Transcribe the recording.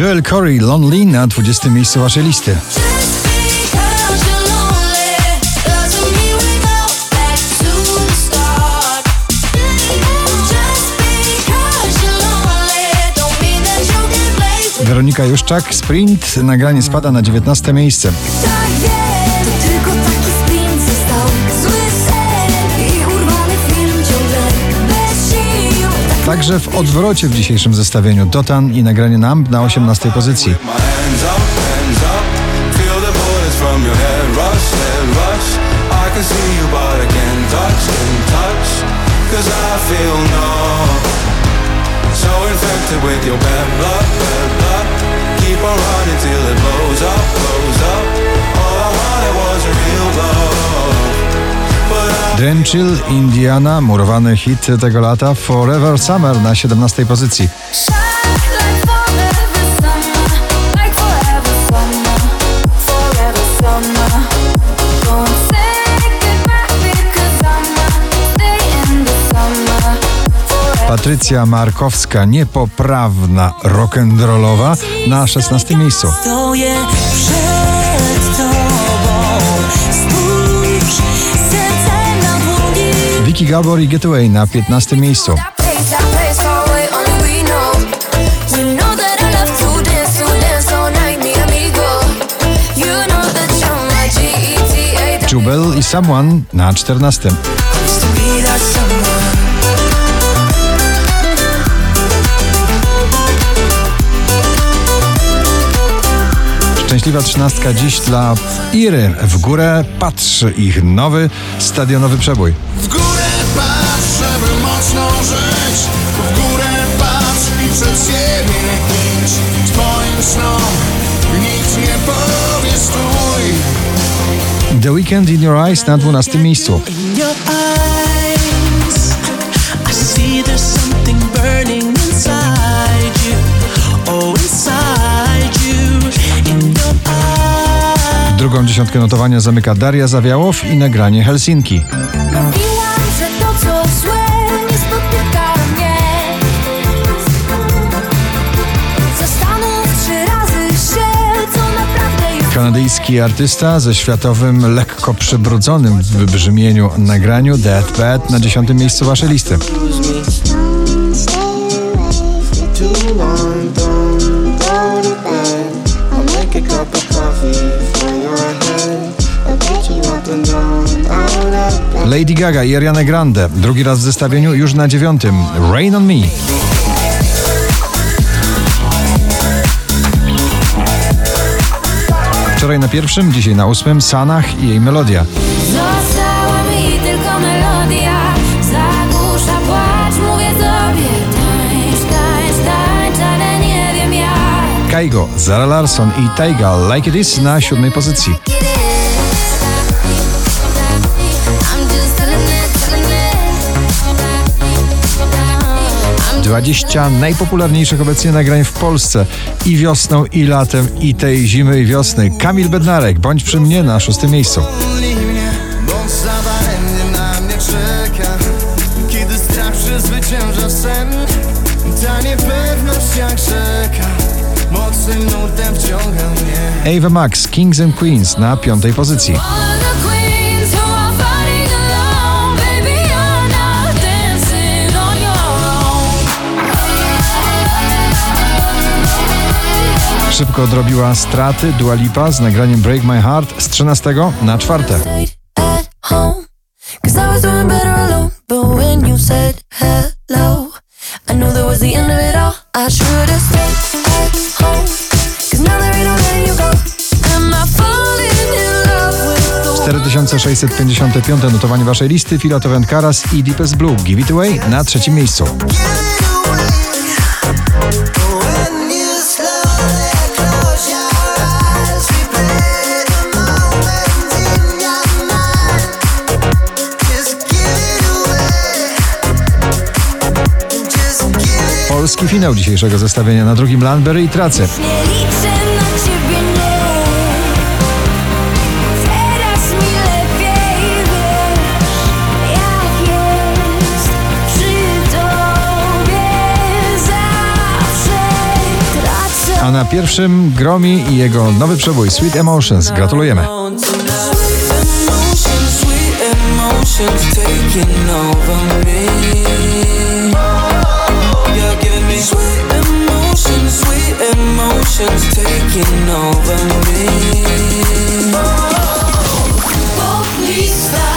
Joel Corey, Lonely na 20 miejscu waszej listy. Weronika Juszczak, Sprint, nagranie spada na 19 miejsce. Także w odwrocie w dzisiejszym zestawieniu. Dotan i nagranie Numb na 18 pozycji. Keep Drenchill, Indiana, murowany hit tego lata Forever Summer na 17 pozycji. Patrycja Markowska, niepoprawna rock'n'rollowa na 16 miejscu. Vicky Gabor i Getaway na 15 miejscu. Jubel i Someone na 14. Szczęśliwa trzynastka dziś dla Iry. W górę patrzy ich nowy stadionowy przebój. W górę patrz, żeby mocno żyć. W górę patrz i przed siebie idź. Twoim snom nikt nie powie stój. The Weekend in Your Eyes na 12 miejscu. Dziesiątkę notowania zamyka Daria Zawiałow i nagranie Helsinki. Mówiłam, że to co złe nie spotyka mnie. Zastanów trzy razy się, co naprawdę jest. Kanadyjski artysta ze światowym, lekko przybrudzonym w wybrzmieniu nagraniu Deathbed na dziesiątym miejscu waszej listy. Lady Gaga i Ariana Grande. Drugi raz w zestawieniu już na dziewiątym. Rain on Me. Wczoraj na pierwszym, dzisiaj na ósmym Sanach i jej melodia. Została mi tylko melodia, zagłusza płacz, mówię tobie, tańcz, tańcz, tańcz, ale nie wiem jak. Kaigo, Zara Larson i Taiga Like It Is na siódmej pozycji. 20 najpopularniejszych obecnie nagrań w Polsce i wiosną, i latem, i tej zimy, i wiosny. Kamil Bednarek, bądź przy mnie na szóstym miejscu. Kiedy strach przezwycięża sen, ta niepewność jak rzeka, mocnym nurtem wciąga mnie. Ava Max, Kings and Queens na piątej pozycji. Szybko odrobiła straty Dua Lipa z nagraniem Break My Heart z 13 na czwarte. Cztery tysiące sześćset pięćdziesiąte piąte notowanie waszej listy Filotow Karas i Deepest Blue. Give It Away na trzecim miejscu. Polski finał dzisiejszego zestawienia. Na drugim Landberry i Trace. A na pierwszym Gromi i jego nowy przebój Sweet Emotions. Gratulujemy. Sweet emotions taking over me. Sweet emotions, sweet emotions taking over me. Oh, oh, oh.